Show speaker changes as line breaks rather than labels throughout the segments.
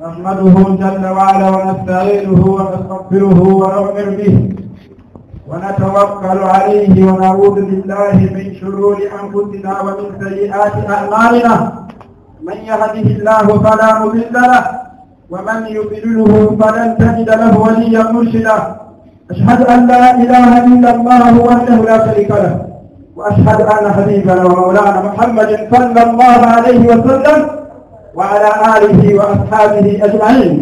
نحمده جل وعلا ونستعينه ونستغفره ونؤمن به ونتوكل عليه ونعوذ بالله من شرور انفسنا ومن سيئات اعمالنا من يهده الله فلا مضل له ومن يضلله فلن تجد له وليا مرشدا. اشهد ان لا اله الا الله وحده لا شريك له واشهد ان حبيبنا ومولانا محمد صلى الله عليه وسلم وعلى آله وأصحابه أجمعين.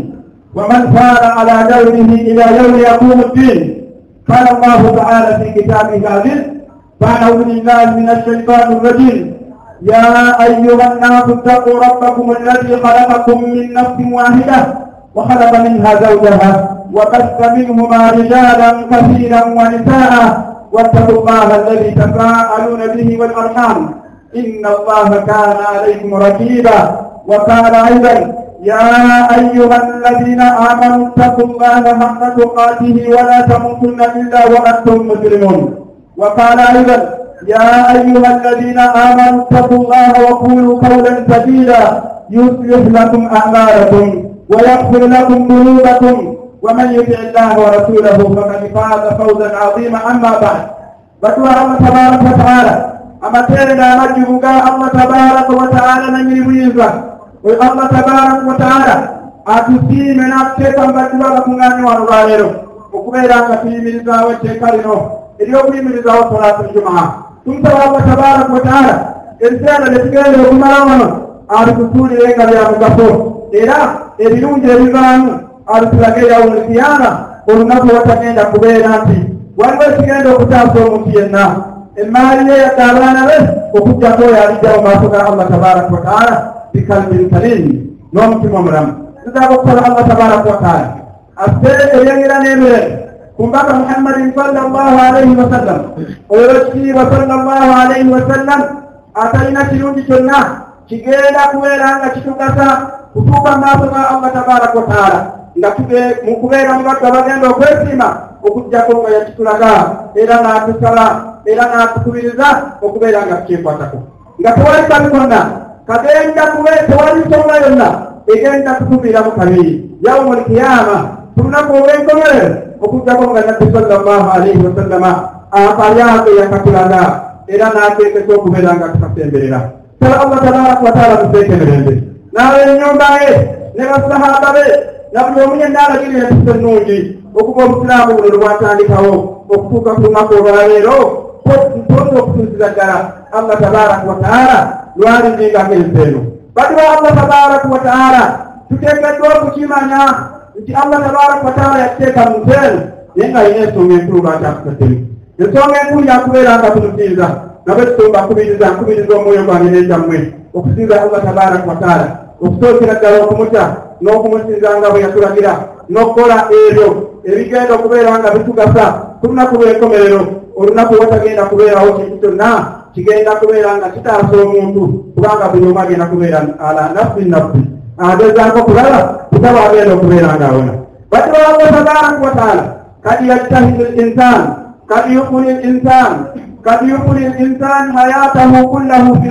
ومن سار على دوره إلى يوم يقوم الدين. قال الله تعالى في كتابه العزيز فأعوذ بالله من الشيطان الرجيم. يا أيها الناس اتقوا ربكم الذي خلقكم من نفس واحدة وخلق منها زوجها وبث منهما رجالا كثيرا ونساء واتقوا الله الذي تساءلون به والأرحام. إن الله كان عليكم رقيبا. وقال أيضا يا أيها الذين آمنوا اتقوا الله حق تقاته ولا تموتن إلا وأنتم مسلمون. وقال أيضا يا أيها الذين آمنوا اتقوا الله وقولوا قولا سديدا يصلح لكم أعمالكم ويغفر لكم ذنوبكم. ومن يطع الله ورسوله فقد فاز فوزا عظيما. أما بعد بتوها الله تبارك وتعالى. أما تيرنا مجيبك الله تبارك وتعالى من يبيزك oyo allah tabaraka wataala atusiime n'atuteeka mubajjuba abakuŋŋaanye wano lwaleero okubeera nga tuyimirizaawo etteeka lino eryokuyimirizaawo salaatuljumaa tumusaba allah tabaraka wataala ebiseera ne tugenda okumala wano alitusuulire nga bya mugaso era ebirungi ebivaamu alitulage yawulikiyama olunaku lwatagenda kubeera nti waliwo ekigenda okutaasa omuntu yenna emaali ye yadde abaana be okugjako oyo alijja mu maaso ga allah tabaraka wataala bikalbin kalimu n'omutima omulamu tuzaaba okusaba allah tabaraka wataala asse ebyengera n'emirembe kumbaka muhammadin sallallahu alaihi wasallam oyo ekitiibwa sallallahu alaihi wasallam atalina kirungi kyonna kigenda kubeera nga kitugasa kutuuka mu maaso ga allah tabaraka wataala nga mu kubeera mu baddu abagenda okwesiima okugjako nga yakitulaga era n'atusala era n'atukubiriza okubeera nga tukyekwatako nga tewali kabi konna kagenda kube tewali nsonga yonna egenda kutuviiramu kabiri yawmu lkiyama ku lunaku olw'enkomerero okugjako nga nabbi sallallahu alaihi wasallama akalyako yakatulaga era n'ateekesa okubeera nga tukasemberera sala allah tabaraka wataala museekemerembe n'abenyumba ye ne basahaba be na buli omu yenna alagirira tusa ennungi okuba obusiraamu buno lwatandikawo okutuuka ku lunaku olwaleero tonda okutuusiza ddala allah tabaraka wataala lwaliningako enseeno bali ba allah tabaraka wataala tuteekeddwa okukimanya nti allah tabaraka wataala yakuteeka mu nseeno naye nga alina ensonga enkulu lwaki akutaddemu ensonga enkulu yakubeera nga tumusinza nabwe tutumba nkubiriza nkubiriza omwoyo gwange n'ekyammwe okusinza allah tabaraka wataala okusookera ddala okumutya. N'okumusinza nga bwe yatulagira. N'okukola ebyo. Ebigenda okubeera nga bitugasa ku lunaku lw'enkomerero olunaku watagenda kubeerawo kintu kyonna kigenda kubeera nga kitaasa omuntu kubanga buli omu agenda kubeera ala nafsi nafsi. Agezaako kulaba kutaba agenda okubeera ngaawona bati bawabwe tabaraka wataala kadi yajtahidu linsan kadi yukuni linsan kadi yukuni linsan hayatahu kullahu fi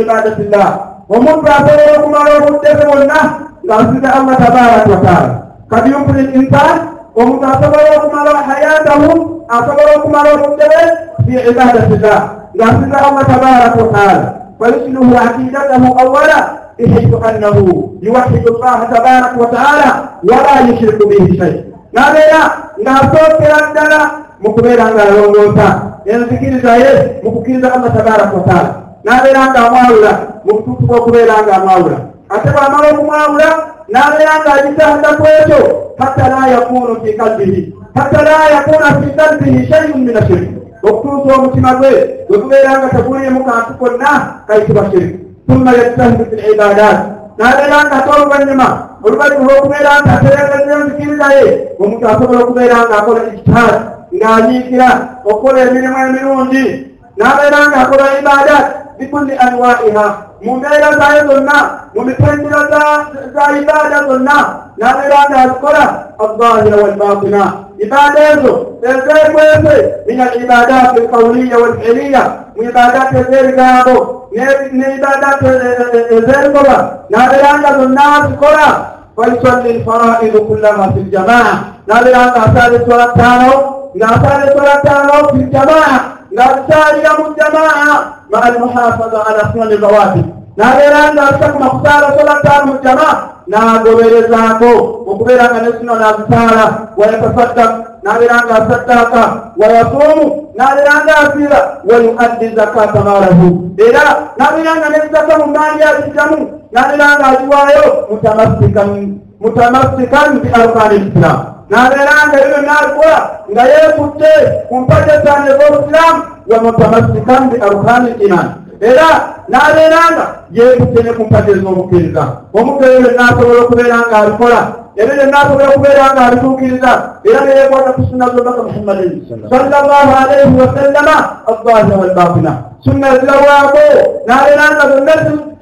ibadati llah omuntu asobola okumala obudde bwe bwonna ng'asize allah tabaraka wataala kadi yukuni linsan omuntu asobola okumala hayatahu asobola okumala obudde bwe fi ibadati llah ng'asuza allah tabaraka wataala fayuslihu aqidatahu awala bihisu annahu yuwahidu llaha tabaraka wataala wala yushiriku bihi shai n'abeera ng'asookera ddala mu kubeera ng'alongoosa enzikiriza ye mu kukkiriza allah tabaraka wataala n'abeera ng'amwawula mu butuufu bw'okubeera ng'amwawula ate bw'amala okumwawula n'abeera ng'agitanda ku ekyo hatta la yakunu fi kalbihi hatta la yakuna fi kalbihi shaiun min ashiriki okutuusa omutima gwe bwe gubeera nga teguliimu kantu konna kayitibwa shiriku tumma yattahimu fi libaadaati n'abeera nga ate oluvannyuma oluvannyuma lw'okubeera nga atereereddeo nzikiriza ye omuntu asobola okubeera nga akola ijtihaadi ng'anyiikira okukola emirimu emirungi n'abeera nga akola ibaadaati bikulli anwaiha mu mbeera zaayo zonna mu mitendera za ibaada zonna n'abeera nga azikola azzahira walbaatina ibada ezo ezeekwese min alibadati alqauliya walfiliya mu ibadati ez'ebigambo n'ibadati ez'enkola nabeera nga zonna azikola فيصلي الفرائض كلها في الجماعة نابرا أسال الصلاة تانو ناسال الصلاة تانو في الجماعة ناسال يوم الجماعة مع المحافظة على سنن الرواتب نابرا ناسك مختار صلاة تانو الجماعة Nagoberezaako okubeera nga nesino nazitaala wayatasaddaq nabeera nga asaddaaka wayasuumu nabeera nga asiira wayuaddi zakata maalahu. Era nabeera nga nezaka mu maali azijjamu nabeera nga agiwaayo mutamassikan bi arkaani lisiramu nabeera nga ebyo nabikola nga yeekutte ku mpate zange z'obusiraamu wa mutamassikan bi arkaani liman era nabeeranga yeekutte ne ku mpate ez'obukkiriza omukeeyo nasobola okubeera nga abikola ebyo byonna asobola okubeera nga abituukiriza era neyekwata ku sunna zobaka muhammadin sallallahu alaihi wasallama azahira walbatina sunna zirabwako nabeera nga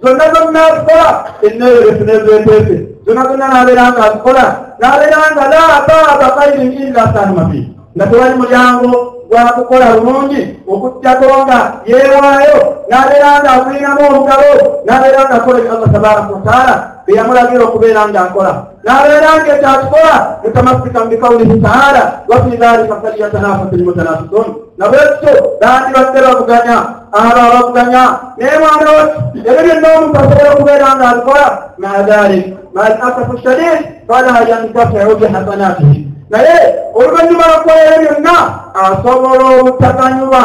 zonna zonna azikola eneeyolefu nezeeteese zonna zonna nabeera nga azikola nabeera nga la baaba khairin illa sahimafi nga tewali mulyango gwakukola bulungi okutyako nga yeewaayo nabeera nga akulinamu olugalo nabeera nga akola allah tabaraka wataala beyamulagira okubeera nga akola nabeera nga ekyakikola mutamasika bikaulihi taala wafi dhalika falyatanafasi lmutanafisun nabwekityo bandibadde bavuganya aba bavuganya naye mwana wati ebyo byonna omuntu asobola okubeera nga abikola maa dhalik maa lasafu shadid fala yantafiu bihasanatihi naye oluvannyuma lwakukola ebyo byonna asobola obutakanyulwa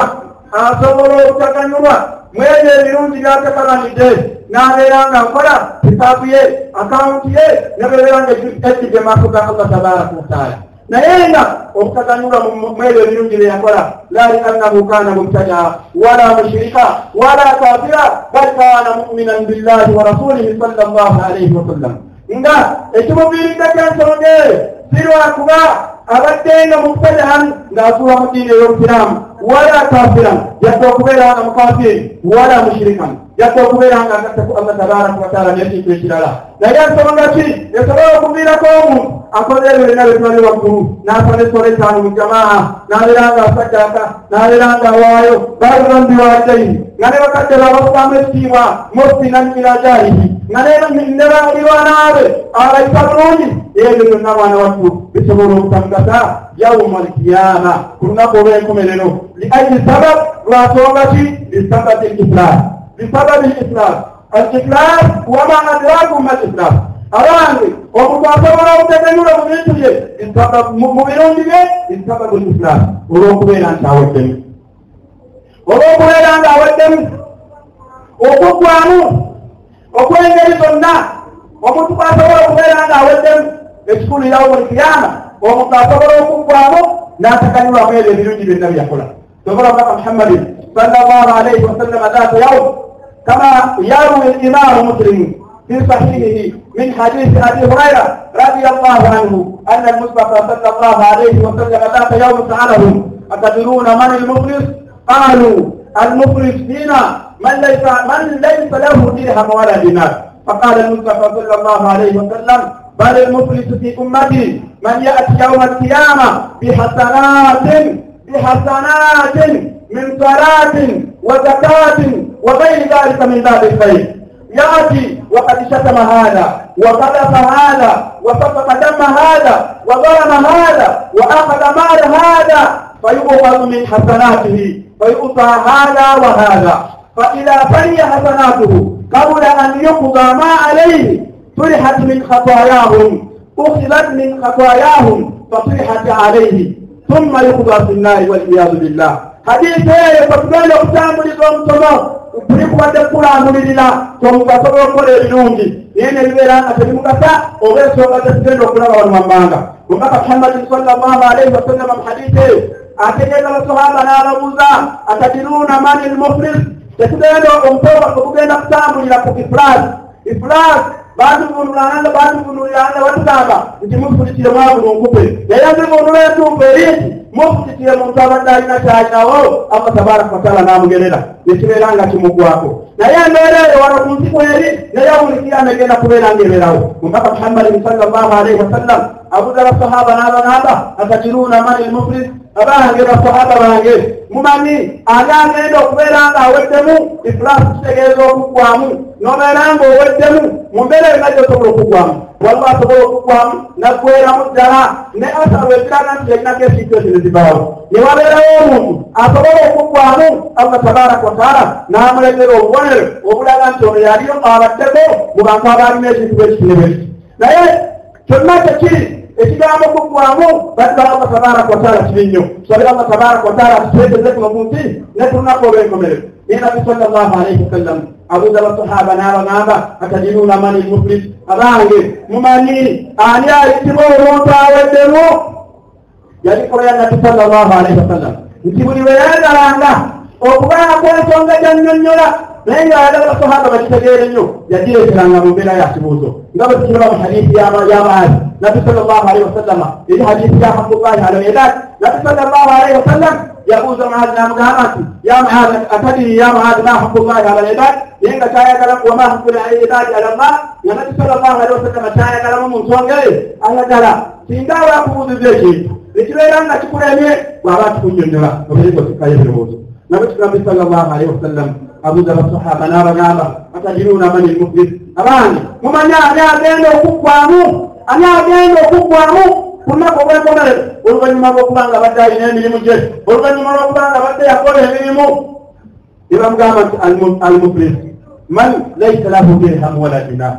asobola obutakanyulwa mwebyo ebirungi byatakalanidde n'abeera nga nkola hisaabu ye akawunti ye nebeera nga ejjidde maaso ga allah tabaraka wataala naye nga obutakanyulwa mwebyo ebirungi byeyakola lali annahu kana mubtadaa wala mushirika wala kafira bal kana muminan billahi wa rasulihi sal llah alaihi wasallam nga ekimuviiriddeko ensonga eyo sirwakuba abaddenga mubtadahan ng'asuula mu diini ey'obusiraamu wala kafiran yadde okubeera nga mukafiri wala mushirikan yadde okubeera nga agattaku allah tabaraka wataala n'ekintu ekirala. Naye ensonga ki? Esobola okuviirako omuntu akoze ebyo byonna byetubali waggulu. N'asala esola etaano mu jamaa. N'abeera nga asaddaaka n'abeera nga awaayo baalirambi wadaini nga ne bakadde babasaamu ekitiibwa mosi namirajaihi nga ne balirwanaabe abayisa bulungi ebyo byonna mwana wattu bisobola obutamugasa yauma alkiyama ku lunaku olw'enkomerero liayi sabab lwasonga ki bisababi lislam bisababi lislam aliklas wama adrakum alislam abange omuntu asobola obuteganyula mu bintu bye mu birungi bye bisababu lislam olw'okubeera nti aweddemu olw'okubeera nga aweddemu okuggwamu okwengeri zonna omuntu kwasobola okubeera nga aweddemu ekikulirawo buli kiyama omuntu asobola okuggwamu n'atakanyulwamu ebyo ebirungi byonna byakola sobola omubaka muhammadin sallallahu alaihi wasallama dhata yawm. Kama yarwi limamu muslimu في صحيحه من حديث ابي هريره رضي الله عنه ان المصطفى صلى الله عليه وسلم ذات يوم سالهم اتدرون من المخلص قالوا المخلص فينا من ليس من ليس له درهم ولا دينار فقال المصطفى صلى الله عليه وسلم بل المفلس في امتي من ياتي يوم القيامه بحسنات بحسنات من صلاه وزكاه وغير ذلك من باب الخير ياتي وقد شتم هذا وقذف هذا وسفك دم هذا وظلم هذا واخذ مال هذا فيؤخذ من حسناته فيؤتى هذا وهذا فإذا فري حسناته قبل أن يقضى ما عليه طرحت من خطاياهم أخذت من خطاياهم فطرحت عليه. ثم يقضى في النار والعياذ بالله. hadisi eyo tetugenda okutambulira omusomo tulikubadde kukulamulirira kyomugasobola okukola ebirungi naye nebibeera nga tebimugasa oba ensonga tetugenda okulaba wano wammanga omubaka muhammadin salllahu alaihi wasallama mu hadisi eyo ategeeza abasahaba n'ababuuza atadiruna mani lmuflis tetugenda omutoba okugenda kutambulira ku iflas iflas batuvunulanga batuvunuliranga batugamba nti mufulikire mwabuli nkupe naye nzivunula entuufu erinti mufulikire muntu abadde alina kyalinawo allah tabaraka wataala n'amugerera nekibeera nga kimugwako naye embeera eyo wano ku nsi kweri naye awulikiyama egenda kubeera ngaebeerawo mubaka muhammadin sallallahu alaihi wasallam abuza abasahaba n'abanaba atatiruuna mani lmuflis abange basahaba bange. Mumanyi ani agenda okubeera nga aweddemu? Ifulaasi kitegeeza okuggwamu nobeera nga oweddemu mu mbeera yonna gyosobola okuggwamu waliwo asobola okuggwamu naggweramu ddala. Ne asalu ekiraga nti yalinako ekintu ekyo nezibaawo ne wabeerawo omuntu asobola okuggwamu allah tabaraka wataala n'amuletera obubonero obulaga nti ono yaliyo abaddeko mu bantu abalina ekintu bwekitinebweki naye kyonna kyekiri ekigambo kuggwamu badde allah tabaraka wataala kibi nnyo tusabire allah tabaraka wataala kitweteze kuno mu nsi ne tulunaku olw'enkomerero. Naye nabbi sal llahu alaihi wasallam abuuza basahaba n'abagamba atajiruuna mani muflis abange mumanyi ani ayitibwa omuntu aweddemu? Yalikola ya nabbi sal llahu alaihi wasallam nti buli bwe yayagalanga okubaako ensonga gyanyonnyola naye ngaayagala basahaba bakitegeere nnyo yagireeteranga mu mbeera ya kibuuzo. Nga bwe tukiraba mu hadiisi y'amaali nabbi sal llahu alaihi wasallama eri hadiisi ya abdullahi alwedat nabbi sal llahu alaihi wasallam yabuuza muhaadi namugamba nti ya muhaadi atadiri ya muhaadi ma haqullahi ala libad naye nga kyayagala wama haqu libadi ala llah nga nabbi sal llahu alaihi wasallama kyayagalamu mu nsonga ye ayagala singa wakubuuziza ekintu ekibeera nga kikulemye bwaba kikunyonyola obeeko kikayo ebirowoozo. Nabwe tugambi sal llahu alaihi wasallam abuuza basahaba n'abagamba atajiruuna mani lmuflis abange mumanyi ani agenda okuggwamu ani agenda okuggwamu ku lunaku olw'enkomerero oluvannyuma lw'okuba nga badde alina emirimu gye oluvannyuma lw'okuba nga badde yakola emirimu ne bamugamba nti almuflis man laisa lahu dirhamu wala dinar.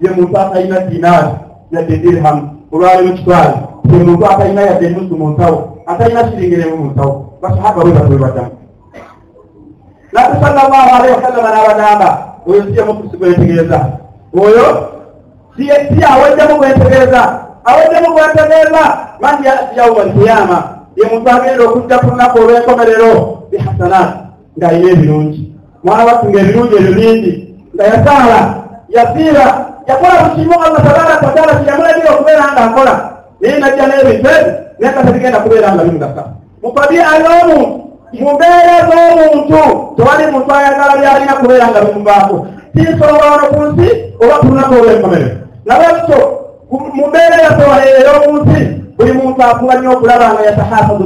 Ye muntu atalina dinaari yadde dirhamu olwali mukitwale ye muntu atalina yadde enusu mu nsawo atalina siringiremu mu nsawo basahaba bwe batwebadamu nabbi sallallahu alaihi wasallama n'abagamba oyo siye mufisi gwetegeeza oyo siye aweddemu gwetegeeza aweddemu gwetegeeza mandi yauma alkiyama ye muntu agenda okujja ku lunaku olw'enkomerero bihasanat ng'alina ebirungi mwana wattu ng'ebirungi ebyo bingi nga yasaala yasiira yakola bukimu allah tabaraka wataala kiyamulagira okubeera nga akola naye najja n'ebintu ebyo naye nga tebigenda kubeera nga bimugasa mutabia y'omuntu mu mbeera z'omuntu tewali muntu ayagala byalina kubeera nga bimubaako. Tinsonga wano ku nsi oba ku lunaku olw'enkomerero nabakyo mu mbeera ey'omu nsi buli muntu afuga nnyo okulaba nga yatahafazu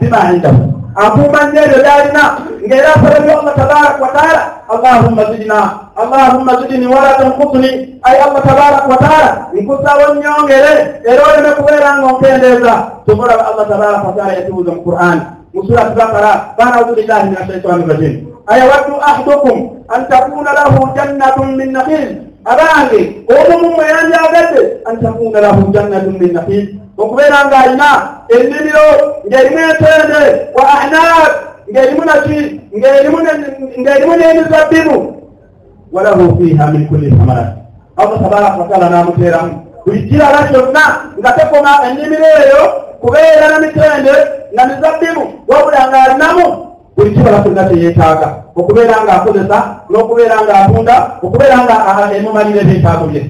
bimaindahu akuuma nnyo ebyo byalina ng'era asababyo allah tabaraka wataala allahumma zidina allahumma zidini wala tankutuni ayi allah tabaraka wataala nkusawo nnyongere era oleme kubeera nga onkendeeza. Tomulaba allah tabaraka wataala yatubuuza mu qur'ani من سورة البقرة فأعوذ بالله من الشيطان الرجيم أيود أحدكم أن تكون له جنة من نخيل abange omumu mwe yandyagadde antakunda lahu jannatun min nahil okubeera ng'alina ennimiro ng'erimu entende wa ahnab ng'erimu naki ng'erimu n'emizabbibu walahu fiiha min kulli thamarat. Allah tabaraka wataala n'amuteeramu buli kirala kyonna nga tekoma ennimiro eyo kubeera na mitende na mizabbibu wabula ng'alinamu buli kibala kyonna kyeyeetaaga. Okubeera ng'akozesa n'okubeera ng'atunda okubeera nga emumalira ebyetaago bye.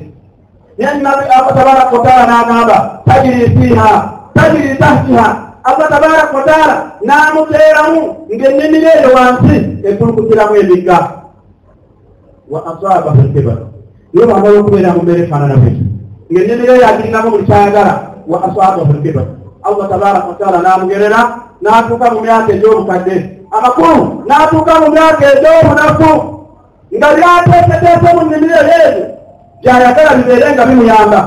Naye tabaraka wataala n'agamba tajiri fiiha tajiri tahtiha. Allah tabaraka wataala n'amuteeramu ng'ennimiro eyo wansi ekulukutiramu emigga. Wa asaabahu lkibaru niyo bamala okubeera mu mbeera efaanana bweti ng'ennimiro eyo agirinamu buli kyayagala. Wa asaabahu lkibaru allah tabaraka wataala n'amugerera n'atuuka mu myaka egy'obukadde. Amakulu n'atuuka mu myaka egy'obunafu. Nga byateeseteese mu nnimiro eyo byayagala bibeere nga bimuyamba.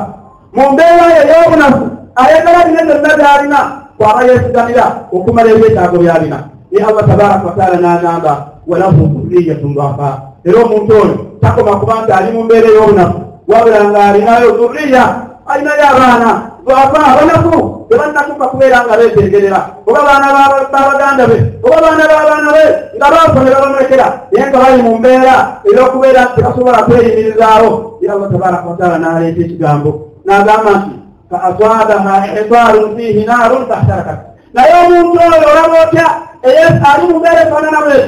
Mu mbeera yo ey'obunafu ayagala bine byonna byalina kwaba yeesigamira okumala ebyetaago byalina. Ne allah tabaraka wataala n'agamba walahu dhurriyatun dhafa. Era omuntu oyo takoma kuba nti ali mu mbeera ey'obunafu wabula ng'alinayo dhurriya alinayo abaana bwava abanaku tebannatuuka kubeera nga beetegerera. Oba baana babaganda be oba baana babaana be nga baasomera bamulekera naye nga bali mu mbeera ey'okubeera nti tebasobola kweyimirizaawo era allah tabaraka wataala n'aleeta ekigambo. N'agamba nti fa aswabaha ihtarun fiihi naarun fahtarakat naye omuntu oyo olaba otya? Ali mu mbeera efaanana bwe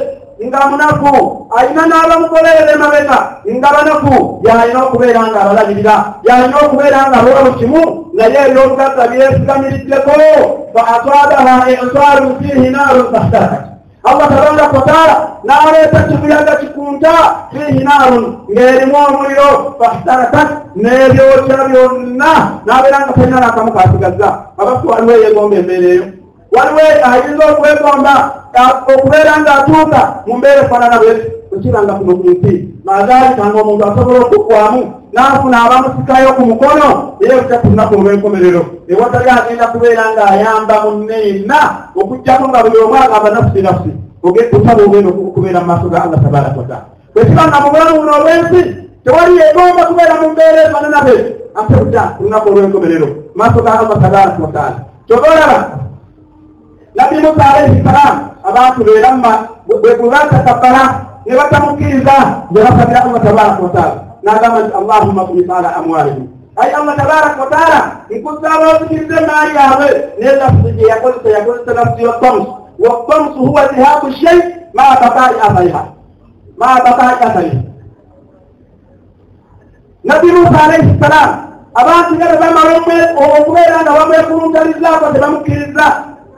nga munaku alina n'abamukolerera emabega nga banaku yalina okubeera nga abalabirira yalina okubeera nga alola mu kimu naye ebyobugagga byesigamiddeko fa aswabaha insarun fiihi naarun fahtarakat allah tabaraka wataala n'aleeta kibuyaga kikunta fiihi naarun ng'erimu omuliro fahtarakat n'ebyokya byonna n'abeera nga talina n'akamu kasigazza abatu waliwo eyegomba embeera eyo waliwo ayinza okwegonda okubeera ng'atuuka mu mbeera efaanana bweti okiranga kuno ku nsi mazaalikanga omuntu asobola okugwamu n'afuna abamusikayo ku mukono naye okya ku lunaku olw'enkomerero. Ewatali agenda kubeera ng'ayamba munne yenna okugjako nga buli omu agamba nafusi nafusi otaba ogenda okubeera mu maaso ga allah tabaraka wataala bwekibanga mu bulamu buno olw'ensi tewali yegomba kubeera mu mbeera efaanana bwe ate kutya ku lunaku olw'enkomerero mu maaso ga allah tabaraka wataala kyoba olaba nabbi musa alaihi salaamu abantu beeramma bwe batakabbala ne batamukkiriza ne basabira allah tabaraka wataala n'agamba nti allahumma kunifala amwalihim ayi allah tabaraka wataala nkusaba ozikiriza emaali yaabwe naye nafusi gye yakozesa yakozesa nafusi yoddamusu waddamusu huwa zihabu shei maa bakai athariha maa bakai athariha nabbi musa alaihi salaamu abantu nga bebamala okubeera nga bamwekuluntarizako tebamukkiriza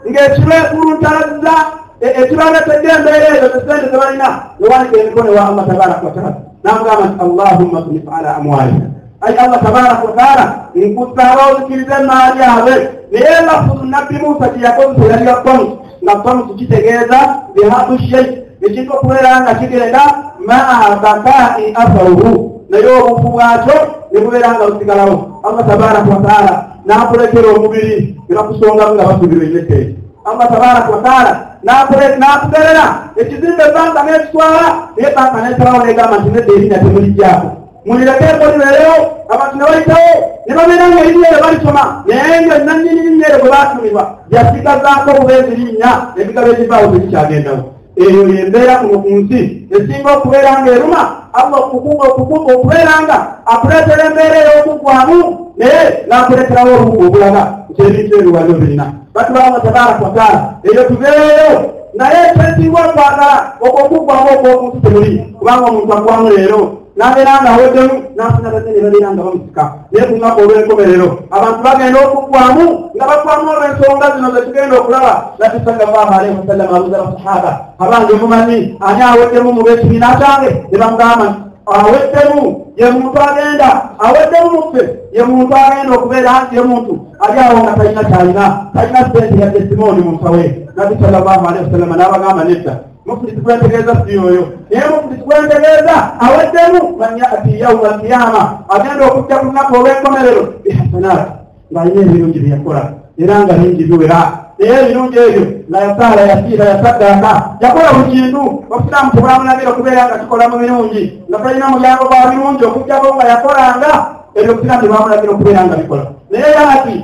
ng'ekibekuluntaliza ekibaletedde embeera ezo tesente zebalina newanika emikono wa allah tabaraka wataala namugamba nti allahumma kunif ala amwalina ayi allah tabaraka wataala nkusaba ozikiriza emaali abe naye lafuzu nabbi musa gyeyakozesa yali yabamusu nga bamusu kitegeeza bihadu shei ekintu okubeera nga kigenda maa bakai atharuhu naye obufu bwakyo ne bubeera nga busigalawo allah tabaraka wataala n'akulekera omubiri nebakusongamu nga basubirwa enyekeri allah tabaraka wataala n'akugerera ekizimbe ebbanga n'ekitwala naye banka nesalawo negamba nti nedda erinnya temulijjaako mulireke ekolibeerewo abantu ne bayitawo ne babeera nga erinnya eryo balisoma naye nga nanyini linnya eryo bwe batumirwa yasigazaako obubeezi linnya ebigabo ekivaawo tekikyagendawo eyo yembeera kuno ku nsi esinga okubeera nga eruma allah okubeera nga. Akuleetera embeera ey'okugwamu naye n'akuleeterawo olubuga obulaga kyebintu ebyo wali obirina batu baallah tabaraka wataala eyo tubeereyo naye kyensinga okwagala okwokugwamu okwomuntu temuli kubanga omuntu agwamu leero nabeera nga aweddemu nafuna bazene babeera nga bamusika naye ku lunaku olw'enkomerero abantu bagenda okugwamu nga bagwamu olw'ensonga zino zetugenda okulaba nabbi sallallahu alaihi wasallama abuza basahaba abange mumanyi ani aweddemu mu. Bekibiina kyange ne bamugamba nti aweddemu ye muntu agenda aweddemu muffe ye muntu agenda okubeera ye muntu ali awo nga talina kyalina. Talina sente yadde simooni mu nsawe nabbi sallallahu alaihi wasallama n'abagamba nedda mufulisi gwentegeeza si oyo. Naye mufulisi gwentegeeza aweddemu. Manyati yauma alkiyama agenda okujja ku lunaku olw'enkomerero. Bihasanati ng'alina ebirungi byeyakola era nga bingi biwera. Naye ebirungi ebyo nayasaala yasiira yasaddaaka yakola buli kintu obusiraamu tebwamulabira okubeera nga kikola mu birungi nga talina mulyango gwa birungi okugjako nga yakolanga ebyo obusiraamu tebwamulabira okubeera nga bikola naye yaati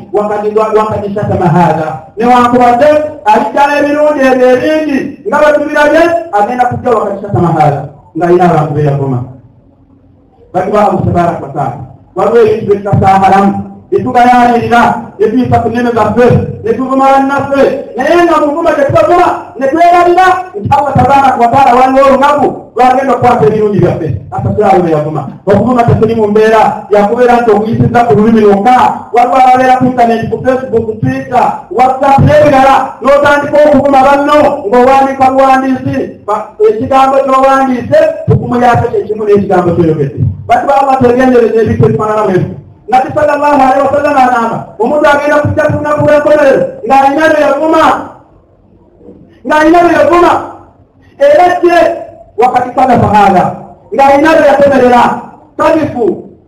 wakadishatama haadha newankubadde aliddala ebirungi ebyo ebingi nga bwetubirabye agenda kujja wakadishatama haadha ng'alina abantu beyagoma batuba allahu tabaraka wataala waliwo ebintu byetutasahalamu byetugayanirira netuyisa ku nneme zaffe netuvuma bannaffe naye nga muvuma tetubavuma netwerabira nti allah tabaraka wataala waliwo olunaku lwagenda okukwasa ebirungi byaffe asasirawo beyavuma okuvuma tekuli mu mbeera yakubeera nti okuyisiza ku lulimi lwokka waliwo ababeera ku intaneti ku facebook twitter whatsapp n'ebirala n'otandika okuvuma banno ng'owandiika buwandiisi ekigambo ky'owandiise tukumuyako kyekimu n'ekigambo kyoyogedde batuba allah twegendereza ebintu ebifaananamu ebyo nabbi sallallahu alaihi wasallam agamba omuntu agenda kujja ku lunaku lw'enkomerero ng'alina bye yavuma ng'alina bye yavuma era kye wakati kadafa haadha ng'alina bye yatemerera kadifu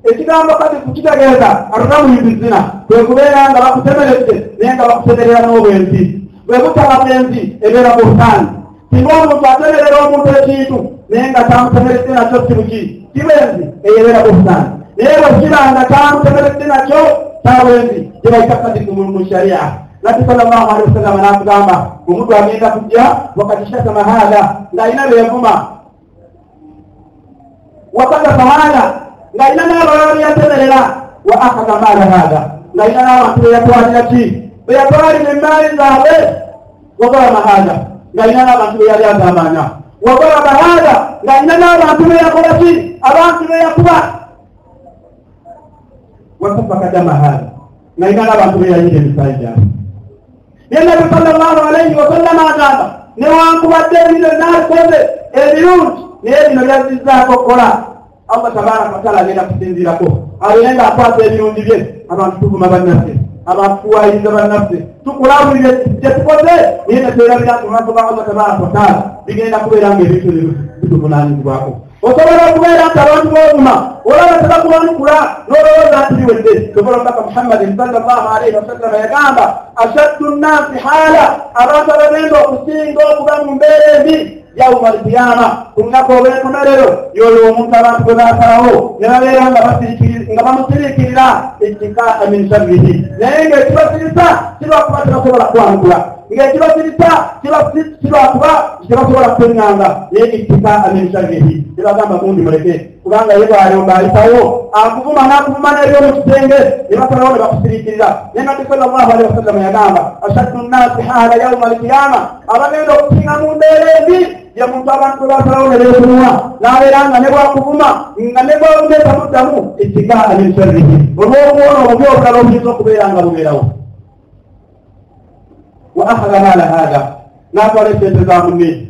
ekigambo kadifu kitegeeza arukamuyibizina kwe kubeera nga bakutemeredde naye nga bakutemerera n'obwenzi bwe butaba bwenzi ebeera buhtaani singa omuntu atemerera omuntu ekintu naye nga tamutemeredde nakyo kibuki kibenzi eyebeera buhtaani naye bwekiranga tamutemeredde nakyo kyabwenzi gyebaita kadifu mu sharia nabbi sallallahu alaihi wasallama nakugamba omuntu agenda kujja wakati shatama haadha ng'alina beyavuma wakadafa haadha ng'alina n'abalala beyatemerera wa akaza maala haadha ng'alina n'abantu beyatwalira ki beyatwalira emaali zaabwe wagalama haadha ng'alina n'abantu beyali agambanya wagalama haadha ng'alina n'abantu beyakola ki abantu beyakuba wasabba kadama haadha ng'alina n'abantu beyayira emisaayi gyabwe ye nabi sallallahu alaihi wasallama agamba newankubadde ebino nakoze ebirungi naye bino byazizzaako okukola allah tabaraka wataala agenda kusinzirako abeere nga akwata ebirungi bye abantu tuvuma bannaffe abafuwayiriza bannaffe tukulabulire gyetukoze naye netwerabira abantu ba allah tabaraka wataala bigenda kubeera nga ebintu bituvunanyizibwako osobola okubeera nti abantu bobuma olaba tebakuwanukula nolowooza nti biwedde sobola omubaka muhammadin salllahu alaihi wasallama yagamba ashaddu nnasi haala abantu abagenda okusinga okuba mu mbeera embi yauma alkiyama ku lunaku olw'enkomerero yoyo omuntu abantu gwe basalawo ne babeera nga bamusiriikirira ittikaa min sharrihi. Naye ngaekibasirisa kibwakuba tebasobola kwanukula ng'ekibasirisa kibwakuba tebasobola kweŋŋanga naye ittikaa min sharrihi tebagamba gundi muleke kubanga ye bwalomba ayitawo akuvuma n'akuvuma n'ebyomu kisenge ne basalawo ne bakusiriikirira naye nabbi sallallahu alihi wasallama yagamba ashaddu nnasi haala yauma alkiyama abagenda okusinga mu mbeera embi ye muntu abantu bwe basalawo ne beekunwa n'abeera nga ne bwakuvuma nga ne bwabugeetamuddamu ittikaa min sharrihi olw'obuwono obubi obulala obuyinza okubeera nga bubeerawo wa akhadha maala haadha n'atwala esente za munne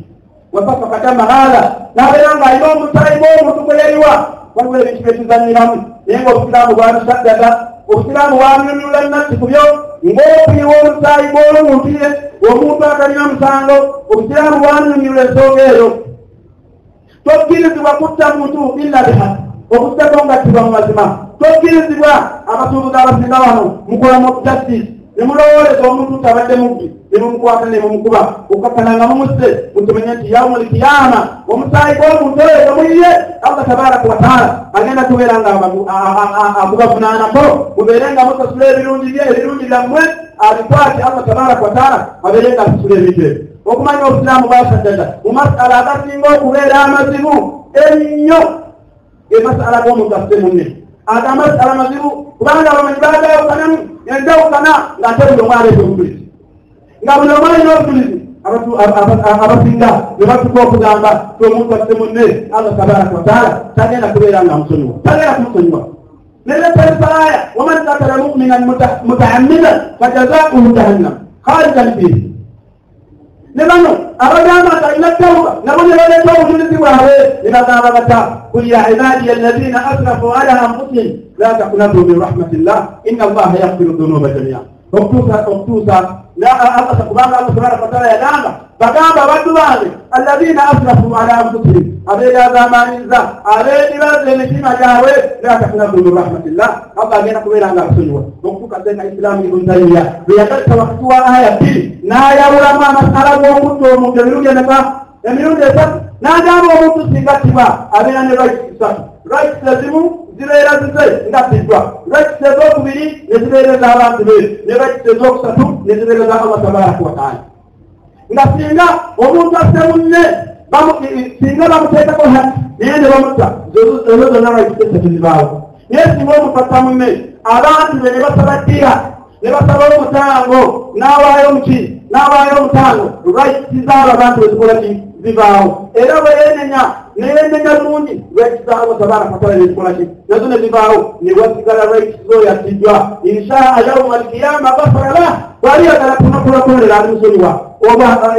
wasafaka dama haadha n'abeera nga alina omusaayi gw'omuntu gwe yaliwa waliwo ebintu byekizanyiramu naye ngaobusiraamu bwabisaddaga obusiraamu bwamyonyola nnatti ku byo ng'okuyiwa omusaayi gw'omuntu ye omuntu atalina musango obusiraamu bwamyonyola ensonga eyo tokkirizibwa kutta muntu illa bihaq okuttako nga tiba mu mazima tokkirizibwa abasuubuzi abasinga wano mukolamu justice nemulowooleza omuntu tabadde mubbi nemumukwata nemumukuba okukakkana nga mumusse mukimenye nti yaumu lkiyama omusaayi gw'omuntu oyo emuyiye allah tabaraka wataala agenda kubeera nga akubavunaanako mubeere nga musasula ebirungi bye ebirungi byammwe abikwati allah tabaraka wataala abeere nga asasula ebintu ebyo okumanya obusiraamu bwasaddaga mu masala agasinga okubeera amazibu ennyo. Emasala g'omuntu asse munne. Aga amasala mazibu kubanga abamanyi bagawukanamu enjawukana ng'ate buli omu aleeta obujulizi nga buli omu alina obujulizi abasinga ne batuka okugamba ti omuntu asse munne allah tabaraka wataala tagenda kubeera nga musonyiwa tagenda kumusonyiwa neletesaya waman katala muminan mutaammidan fajazauhu jahannam. Khalidan fihi ne bano abagamba nti alina tawuba nabo ne baleeta obujulizi bwabwe ne bagamba bata kul ya ibadiya alladina asrafu ala anfusihim la takunatu min rahmatillah inna allaha yaghfiru dhunuba jamia okutuusa okutuusa kubanga allah tabaraka wataala yagamba bagamba abaddu bange alladina asrafu ala anfusihim abeegazamanyiza abeedibaza emitima gyabwe la takunatu min rahmatillah allah agenda kubeera nga abasonyiwa okutuuka sena islamu ibn taymiya bweyagalisa wakati wa aya bbiri n'ayawulamu amasala g'omuddu omuntu emirundi emeka emirundi esatu n'agamba omuntu singattibwa abeera ne rights isatu rights ezimu zibeera zize nga tiddwa rights ezokubiri ne zibeera ez'abantu be ne rights ezokusatu ne zibeera eza allah tabaraka wataala nga singa omuntu asse munne singa bamuteekako hati naye ne bamutta ezo zonna rights esatu zibaawo naye singa omuntu atta munne abantu be ne basaba ddiya ne basaba omutango n'awaayo muki n'awaayo omutango rights zaabo abantu bezikola ki zibaawo era bwe neyenenya lungi rights zaabo tabaraka wataala nezikola ki nazo ne zibaawo ne wasigala rights zo yatiddwa inshaa yauma alkiyama gafara bwaliyagala tunakulakولera ali musonyiwa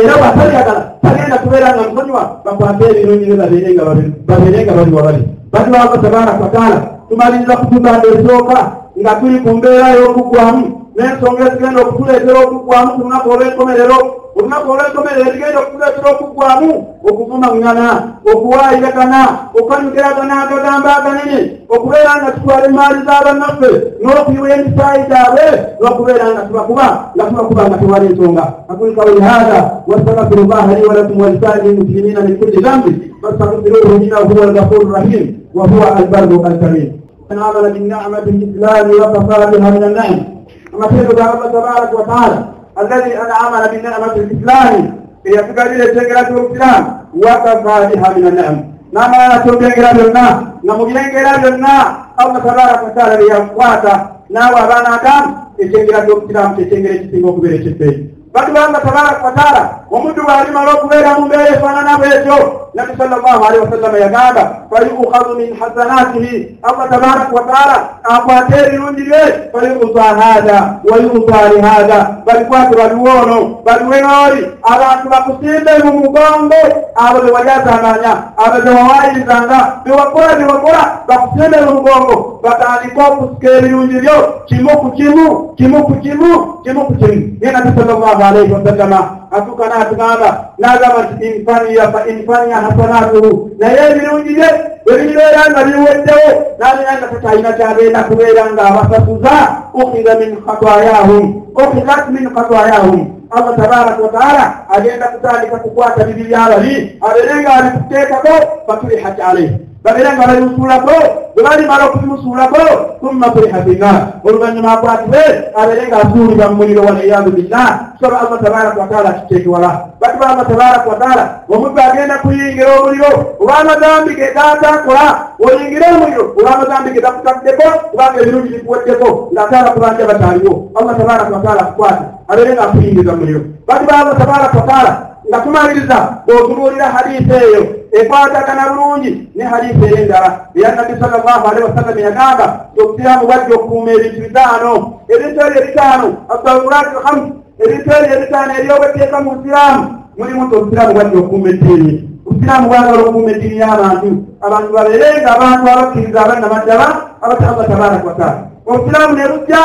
era bwataliyagala tagenda kubeera nga musonyiwa bakwate ebirungi ne babeere nga bali wabali bali wako tabaraka wataala tumaliriza kutuganda esooka nga tuli ku mbeera y'okugwamu n'ensonga ezigenda okutuleetera okuggwamu ku lunaku olw'enkomerero olunaku olw'enkomerero ezigenda okutuleetera okuggwamu okuvumagana okuwaayiragana okukanyukiragana agagamba aganene okubeera nga tutwala emaali z'abannaffe n'okuyiwa emisaayi gyabwe n'okubeera nga tubakuba nga tubakuba nga tewala ensonga aqul qawli hadha wastaghfiru llaha li walakum walisaa'iri lmuslimina min kulli dhanbin fastaghfiruhu innahu huwa alghafuru rrahim wa huwa albarru alkarim. من عمل بالنعمة الإسلام وكفى بها من النعم كما سيد الله تبارك وتعالى الذي أنعمنا بالنعمة الإسلام هي تقليل تقرأ الإسلام وكفى بها من النعم نما تبقى لنا نمجين لنا الله تبارك وتعالى ليقواتا ناوى بانا دام تقرأ الإسلام تقرأ تقرأ تقرأ batu banga tabaraka wataala omuntu bw'alimala okubeera mu mbeera efaanana bwetyo nabi sallallahu alaihi wasallam yagamba fayukhadhu min hasanatihi. Allah tabaraka wa taala akwate ebirungi bye fayuta hadha wayuta lihadha balikwate baliwono baliwenoli abantu bakusimbe mu mugongo abo bewajazanganya abo bewawayirizanga bewakola bewakola bakusimbe mu mugongo batandika okusika ebirungi byo kimu ku kimu kimu ku kimu kimu ku kimu ye nabi sallallahu alaihi wasallama atuka n'atugamba n'agamba nti infaniya fa infaniya hasanatuhu. Naye ebirungi bye bwebibeera nga biweddewo n'alina nga takyalina kyagenda kubeera ng'abasasuza ukhiza min khatayahum ukhizat min khatayahum allah tabaraka wataala agenda kutandika kukwata bibi byabali abeere nga abikuteekako fatulihat alaihi babeera nga babimusuulako bwe balimala okubimusuulako tumma tuliha finnar oluvannyuma akwatibwe abeere nga asuulibwa mu muliro waliyadu billah tusaba allah tabaraka wataala akiteeke wala batuba allah tabaraka wataala omuddu agenda kuyingira omuliro olw'amazambi ge gatakola oyingire omuliro olw'amazambi ge gakutaddeko kubanga ebirungi bikuweddeko ng'ataala kubanja bataaliwo allah tabaraka wataala akukwate abeere nga akuyingiza mu muliro batuba allah tabaraka wataala nga tumaliriza bw'otubuulira hadiisi eyo ekwatagana bulungi ne hadiisi ey'endala eya nabbi sallallahu alaihi wasallam yagamba obusiraamu bwajja okukuuma ebintu bitaano ebintu ebyo ebitaano asawulaati lhamsu ebintu ebyo ebitaano ebyobweteeka mu busiraamu mulimu nti obusiraamu bwajja okukuuma eddiini. Obusiraamu bwagala okukuuma eddiini y'abantu. Abantu babeere nga abantu abakkiriza abannamaddala abata allah tabaraka wataala obusiraamu ne bujja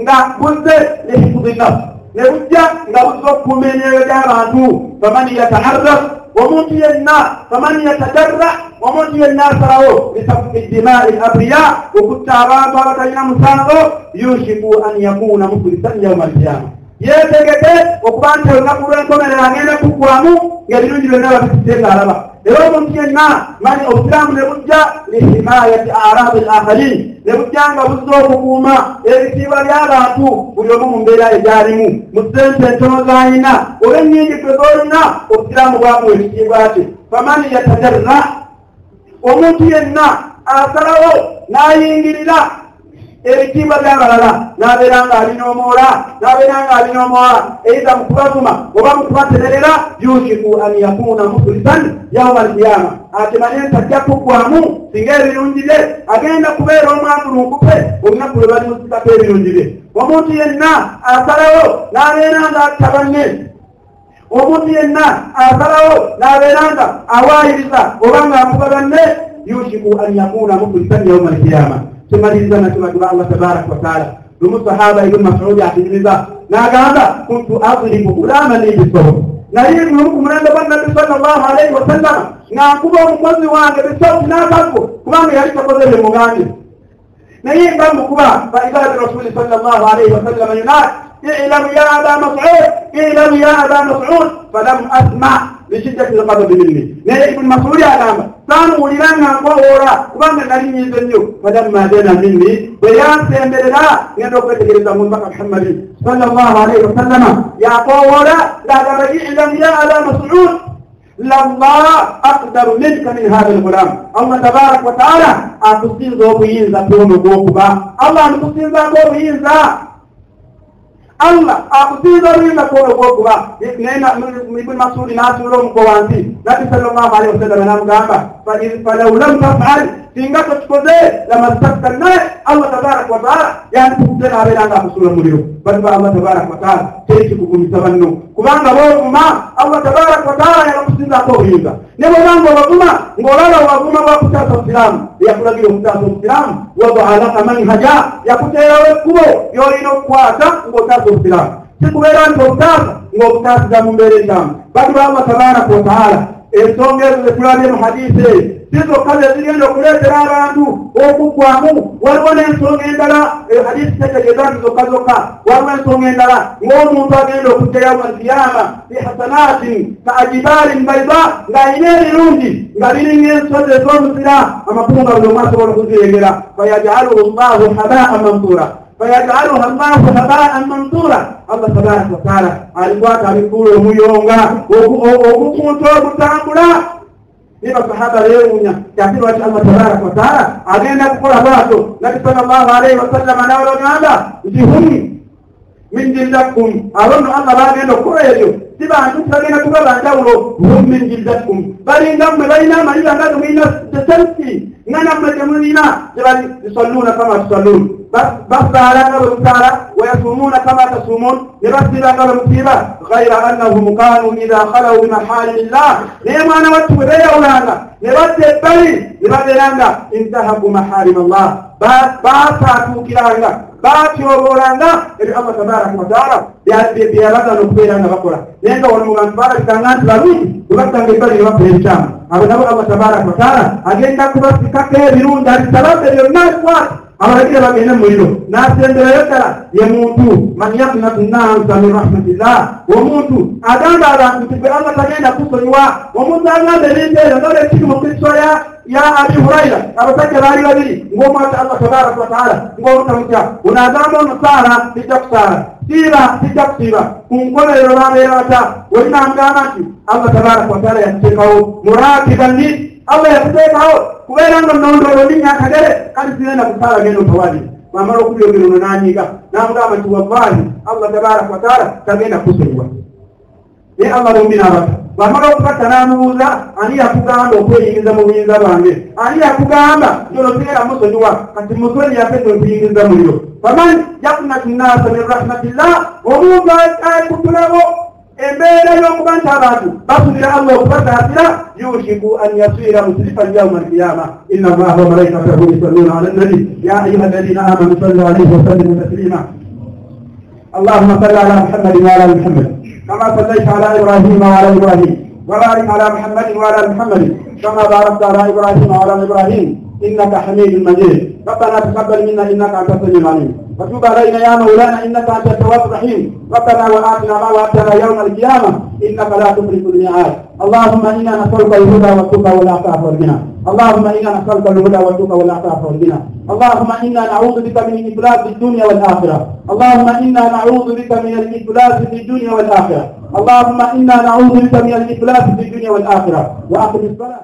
nga buzze ne hifuzi nafsi ne bujja nga buzza okukuuma emyoyo gy'abantu. Faman yataharrak omuntu yenna faman yatadarra omuntu yenna asalawo bisafuki dimai abriya okutta abantu abatalina musango yushiku an yakuna muflisan yauma alkiyama yetegeke okuba nti olunaku lw'enkomerero agenda kuggwamu ng'ebirungi byonna babitute ng'alaba era omuntu yenna mani obusiraamu ne bujja lihimayati arabi lakharin ne bujja nga buzza okukuuma ebitiibwa by'abantu buli omu mu mbeera egyalimu mu sente entono z'alina olw'ennyingi gwe z'olina obusiraamu bwamuwa ekitiibwa kye famani yatajarra omuntu yenna asalawo n'ayingirira ebitiibwa by'abalala n'abeera ng'abinyoomoola n'abeera ng'abinyoomoola eiza mu kubavuma oba mu kubatererera yushiku an yakuna muflisan yauma alkiyama akimanye nti ajja kuggwamu singa ebirungi bye agenda kubeera omwatulunkupe olunaku lwe balimusikako ebirungi bye. Omuntu yenna asalawo n'abeera ng'atta banne omuntu yenna asalawo n'abeera nga awaayiriza oba ng'akuba banne yushiku an yakuna muflisan yauma alkiyama tumaliriza natubaduba allah tabaraka wataala lumu sahaba ibn masudi akiririza n'agamba kuntu adribu gulamani bisobo naye lumu ku mulembe gwa nabbi sallallahu alaihi wasallama ng'ankuba omukozi wange bisauti n'akago kubanga yali takoze bye mugambe naye nga mukuba faibadi rasuli sallallahu alaihi wasallama yunaat اعلم يا ابا مسعود اعلم يا ابا مسعود فلم اسمع لشدة الغضب مني naye ibn masudi agamba samuwulira nga nkowoola kubanga nali nyize nnyo falamma dena minni bwe yansemberera ngenda okwetegereza mu mbaka muhammadin sallallahu alaihi wasallama yakowoola ng'agamba ilam ya aba masud lallah aqdaru minka min hatha lgulam allah tabaraka wa taala akusinza obuyinza bwono bwokuba allah nikusinzako obuyinza allah akusinza oluyinza kwolwo gwokuba naye ibuni masudi n'atuula omugo wansi nabbi sallallahu alaihi wasallam namugamba falau lam tafal singa tokikoze lamastakta naye allah tabaraka wataala yandikukute n'abeera nga akusula omuliro batuba allah tabaraka wataala terikikugumisa banno kubanga boovuma allah tabaraka wataala yabakusinzako obuyinza ne bwobanga obavuma ng'olaba obavuma bwakutaasa obusiraamu yakulagira okutaasa obusiraamu wadaa laka manhaja yakuteerawo ekkubo lyolina okukwata ng'otaasa obusiraamu kikubeera nti obutaasa ng'obutaasiza mu mbeera enkyamu batuba allah tabaraka wataala ensonga ezo zetulabye mu hadiisi eyo sizokka zezigenda okuleetera abantu okuggwamu waliwo n'ensonga endala hadisi tetegeeza nti zokka zokka waliwo ensonga endala ng'omuntu agenda okujjayo alkiyama bihasanatin ka ajibalin baida ng'alina ebirungi nga biringa ensozi ez'omuzira amakulu nga buli omu asobola okuzirengera fayajaluhu llahu habaan mansura fayajaluha llahu habaan mansura allah tabaraka wataala alikwata abikuula omuyonga obukuntu obutambula ne basahaba beewuunya kyate lwaki allah tabaraka wataala agenda kukola bwato nabi sal llahu alaihi wasallama nawolagamba nti hum min jildatkum awonno allah bageno koyejo si bantu sagena tuga banjawulo hum min jildatkum bari ngamme baynama ila ngaɗum ina teselti nganamma jamunina jebari yusalluna kama tusallun bas sara ngaɗum sara wa yasumuna kama tasumun nebasira ngaɗum siba gayra annahum kanu ida halaw bimaharimillah nemana wattuɓe ɓe yawlanga ne wadde bari ne waɗenanga intahaku maharim allah ba sa tukiranga ba coɓoranga eɓe allah tabaraka wa taala ɓeyalaɗa no kuɓeyranga wakkora nenga wonmogan fara kangantilaluji ɗugattange bari ne hen cama aɓe nawo allah tabaraka wa taala agenda kubasi kakkeɓi nun dari salaɓe yo nas wat awaɗira ɓe nen moyiɗo na sendere yottara ye mutu. Man yaknatu nasa min rahmatillah wo mutu adandaɗa ɗutuɓe allah tagenda kusoñwa wo mutu angande rinteɗe ɗoɗe cikmo kristoya ya abi hurayra aɓa sakke rayuwa ɗiɗi ngomata allah tabaraka wa taala. Ngomtamta wona damono sara hijjak sara sira hijjak sira kum koleroraɓerata woninam gamaki allah tabaraka wa taala yatte kawo murakiban ni allah yatte kawo ko ɓeynangon nonɗoɗo ni ñakadere kadi sinena ko sara geno to waɗi mamaro kuƴoginono nañiga namgamati wallahi allah tabaraka wa taala tagena kusoñwa ni allah ɗo mbinawata wamala okukatanamuuza ani yakugamba okweyingiza mu buyinza bwange? Ani yakugamba? Joloteera musonyiwa kati musoni yafete okuyingiza muliro. Faman yakunatu nnasa min rahmatillah omuntu akutulabo embeera y'okuba nti abantu bafunira allah okubasaasira yushiku an yasira musrifan yauma alqiyama ina allaha wamalaikatahu yusalluna ala nabi. Ya ayuha alladina amanu sallu alaihi wasallimu taslima اللهم صل على محمد وعلى محمد كما صليت على ابراهيم وعلى ابراهيم وبارك على محمد وعلى محمد كما باركت على ابراهيم وعلى ابراهيم انك حميد مجيد ربنا تقبل منا انك انت السميع العليم فتوب علينا يا مولانا انك انت التواب الرحيم ربنا واتنا ما وعدتنا يوم القيامه انك لا تخلف الميعاد اللهم انا نسالك الهدى والتقى والعفاف والغنى اللهم انا نسالك الهدى والتقى والعفاف والغنى اللهم انا نعوذ بك من الافلاس في الدنيا والاخره اللهم انا نعوذ بك من الافلاس في الدنيا والاخره اللهم انا نعوذ بك من الافلاس في الدنيا والاخره واقم الصلاه